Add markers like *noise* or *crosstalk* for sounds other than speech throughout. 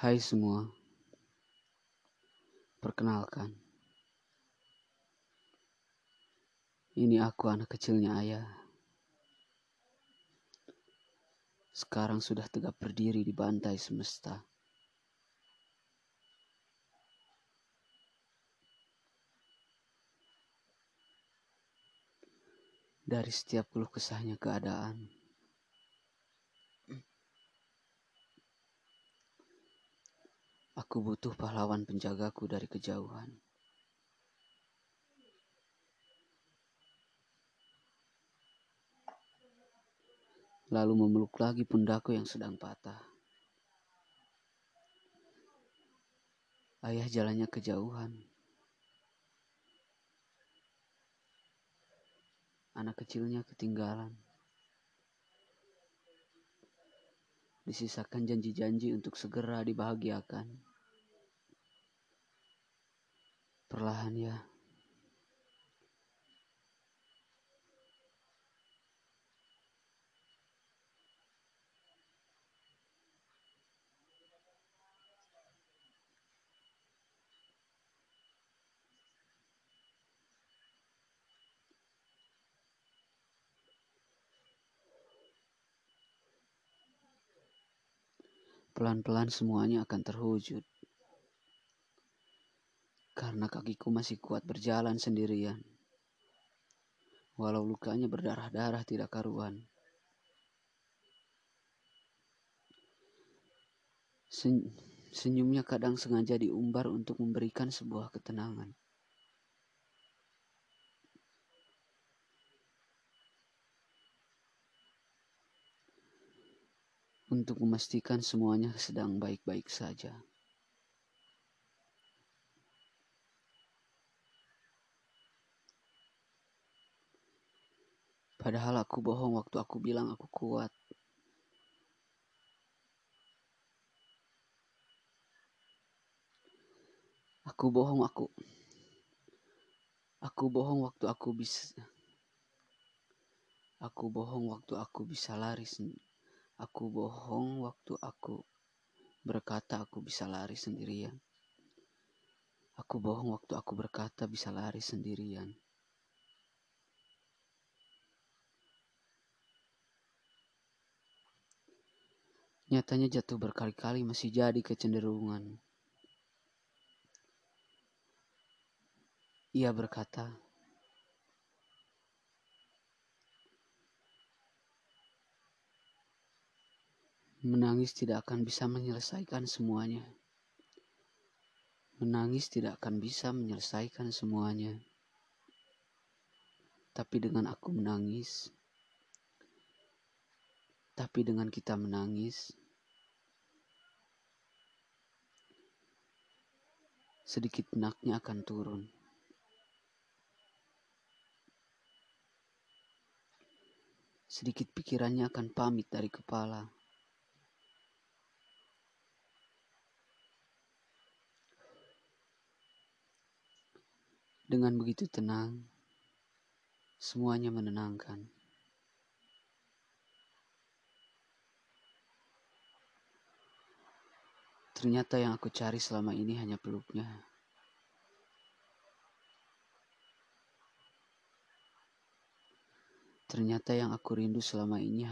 Hai semua, perkenalkan, ini aku anak kecilnya ayah. Sekarang sudah tegap berdiri di bantai semesta. Dari setiap keluh kesahnya keadaan, Aku butuh pahlawan penjagaku dari kejauhan. Lalu memeluk lagi pundakku yang sedang patah. Ayah jalannya kejauhan. Anak kecilnya ketinggalan. Disisakan janji-janji untuk segera dibahagiakan. Perlahan ya. Pelan-pelan semuanya akan terwujud karena kakiku masih kuat berjalan sendirian. Walau lukanya berdarah-darah tidak karuan. Sen senyumnya kadang sengaja diumbar untuk memberikan sebuah ketenangan. Untuk memastikan semuanya sedang baik-baik saja. Padahal aku bohong waktu aku bilang aku kuat. Aku bohong aku. Aku bohong waktu aku bisa. Aku bohong waktu aku bisa lari Aku bohong waktu aku berkata aku bisa lari sendirian. Aku bohong waktu aku berkata bisa lari sendirian. Nyatanya jatuh berkali-kali masih jadi kecenderungan. Ia berkata, menangis tidak akan bisa menyelesaikan semuanya. Menangis tidak akan bisa menyelesaikan semuanya. Tapi dengan aku menangis, tapi dengan kita menangis, sedikit penaknya akan turun. Sedikit pikirannya akan pamit dari kepala. Dengan begitu tenang, semuanya menenangkan. Ternyata yang aku cari selama ini hanya peluknya. Ternyata yang aku rindu selama ini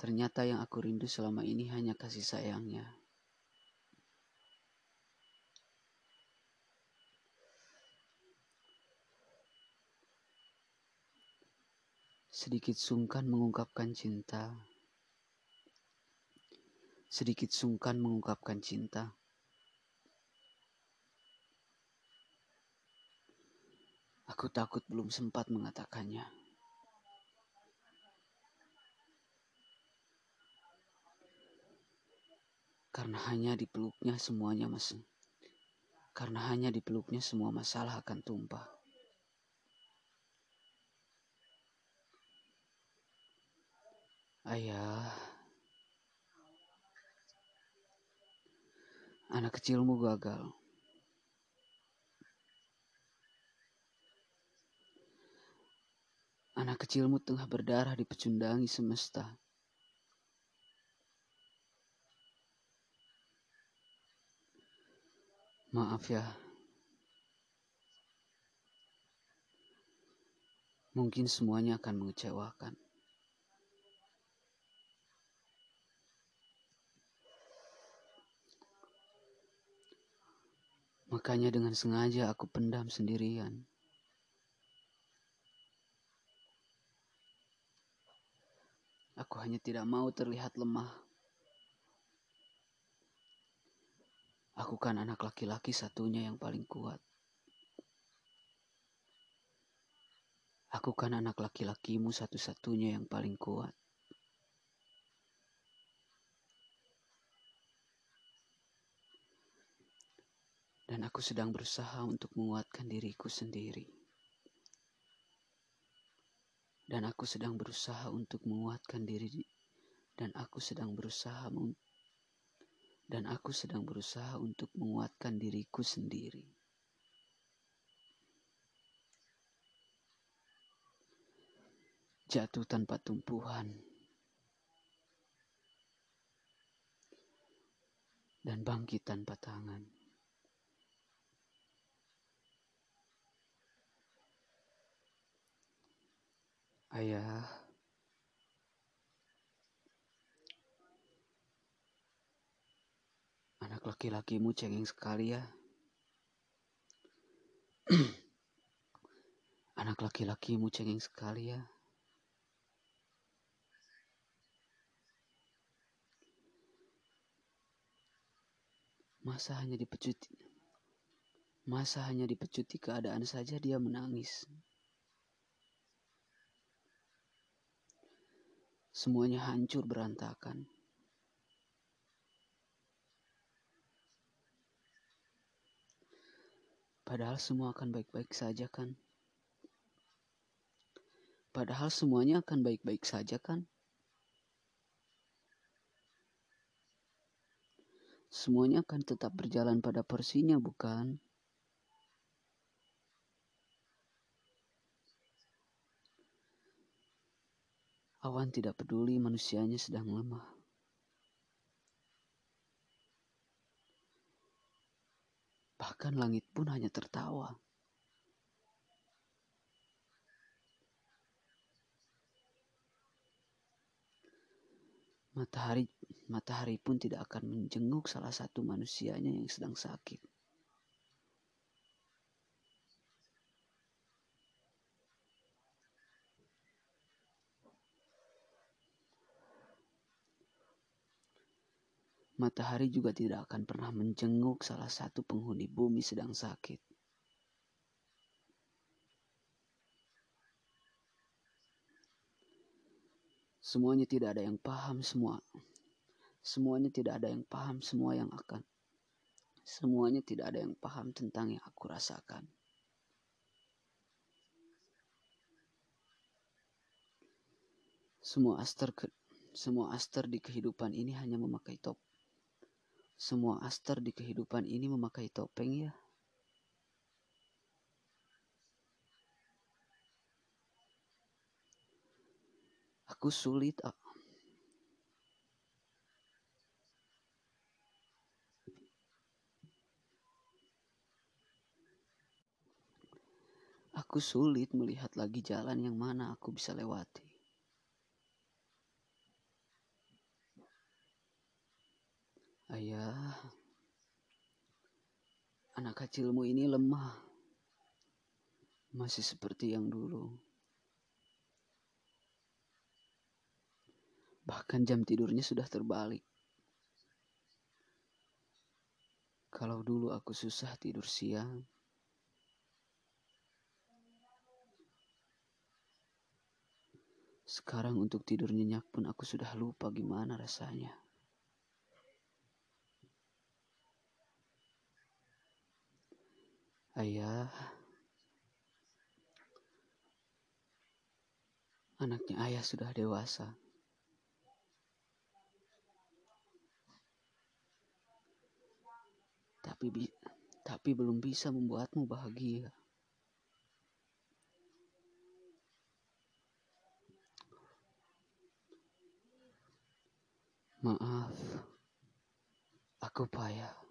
Ternyata yang aku rindu selama ini hanya kasih sayangnya. Sedikit sungkan mengungkapkan cinta sedikit sungkan mengungkapkan cinta. Aku takut belum sempat mengatakannya. Karena hanya dipeluknya semuanya masih. Karena hanya dipeluknya semua masalah akan tumpah. Ayah, anak kecilmu gagal. Anak kecilmu tengah berdarah di pecundangi semesta. Maaf ya. Mungkin semuanya akan mengecewakan. Makanya dengan sengaja aku pendam sendirian. Aku hanya tidak mau terlihat lemah. Aku kan anak laki-laki satunya yang paling kuat. Aku kan anak laki-lakimu satu-satunya yang paling kuat. Dan aku sedang berusaha untuk menguatkan diriku sendiri. Dan aku sedang berusaha untuk menguatkan diri dan aku sedang berusaha dan aku sedang berusaha untuk menguatkan diriku sendiri. Jatuh tanpa tumpuhan dan bangkit tanpa tangan. Ayah, Laki-lakimu cengeng sekali ya. *clears throat* Anak laki-lakimu cengeng sekali ya. Masa hanya dipecuti Masa hanya dipecuti keadaan saja dia menangis. Semuanya hancur berantakan. Padahal semua akan baik-baik saja kan? Padahal semuanya akan baik-baik saja kan? Semuanya akan tetap berjalan pada porsinya, bukan? Awan tidak peduli manusianya sedang lemah. Bahkan langit pun hanya tertawa. Matahari matahari pun tidak akan menjenguk salah satu manusianya yang sedang sakit. Matahari juga tidak akan pernah menjenguk salah satu penghuni bumi sedang sakit. Semuanya tidak ada yang paham semua. Semuanya tidak ada yang paham semua yang akan. Semuanya tidak ada yang paham tentang yang aku rasakan. Semua aster ke, semua aster di kehidupan ini hanya memakai top semua aster di kehidupan ini memakai topeng ya. Aku sulit. Aku sulit melihat lagi jalan yang mana aku bisa lewati. Ayah, anak kecilmu ini lemah. Masih seperti yang dulu. Bahkan jam tidurnya sudah terbalik. Kalau dulu aku susah tidur siang, sekarang untuk tidur nyenyak pun aku sudah lupa gimana rasanya. Ayah, anaknya ayah sudah dewasa. Tapi bi tapi belum bisa membuatmu bahagia. Maaf, aku payah.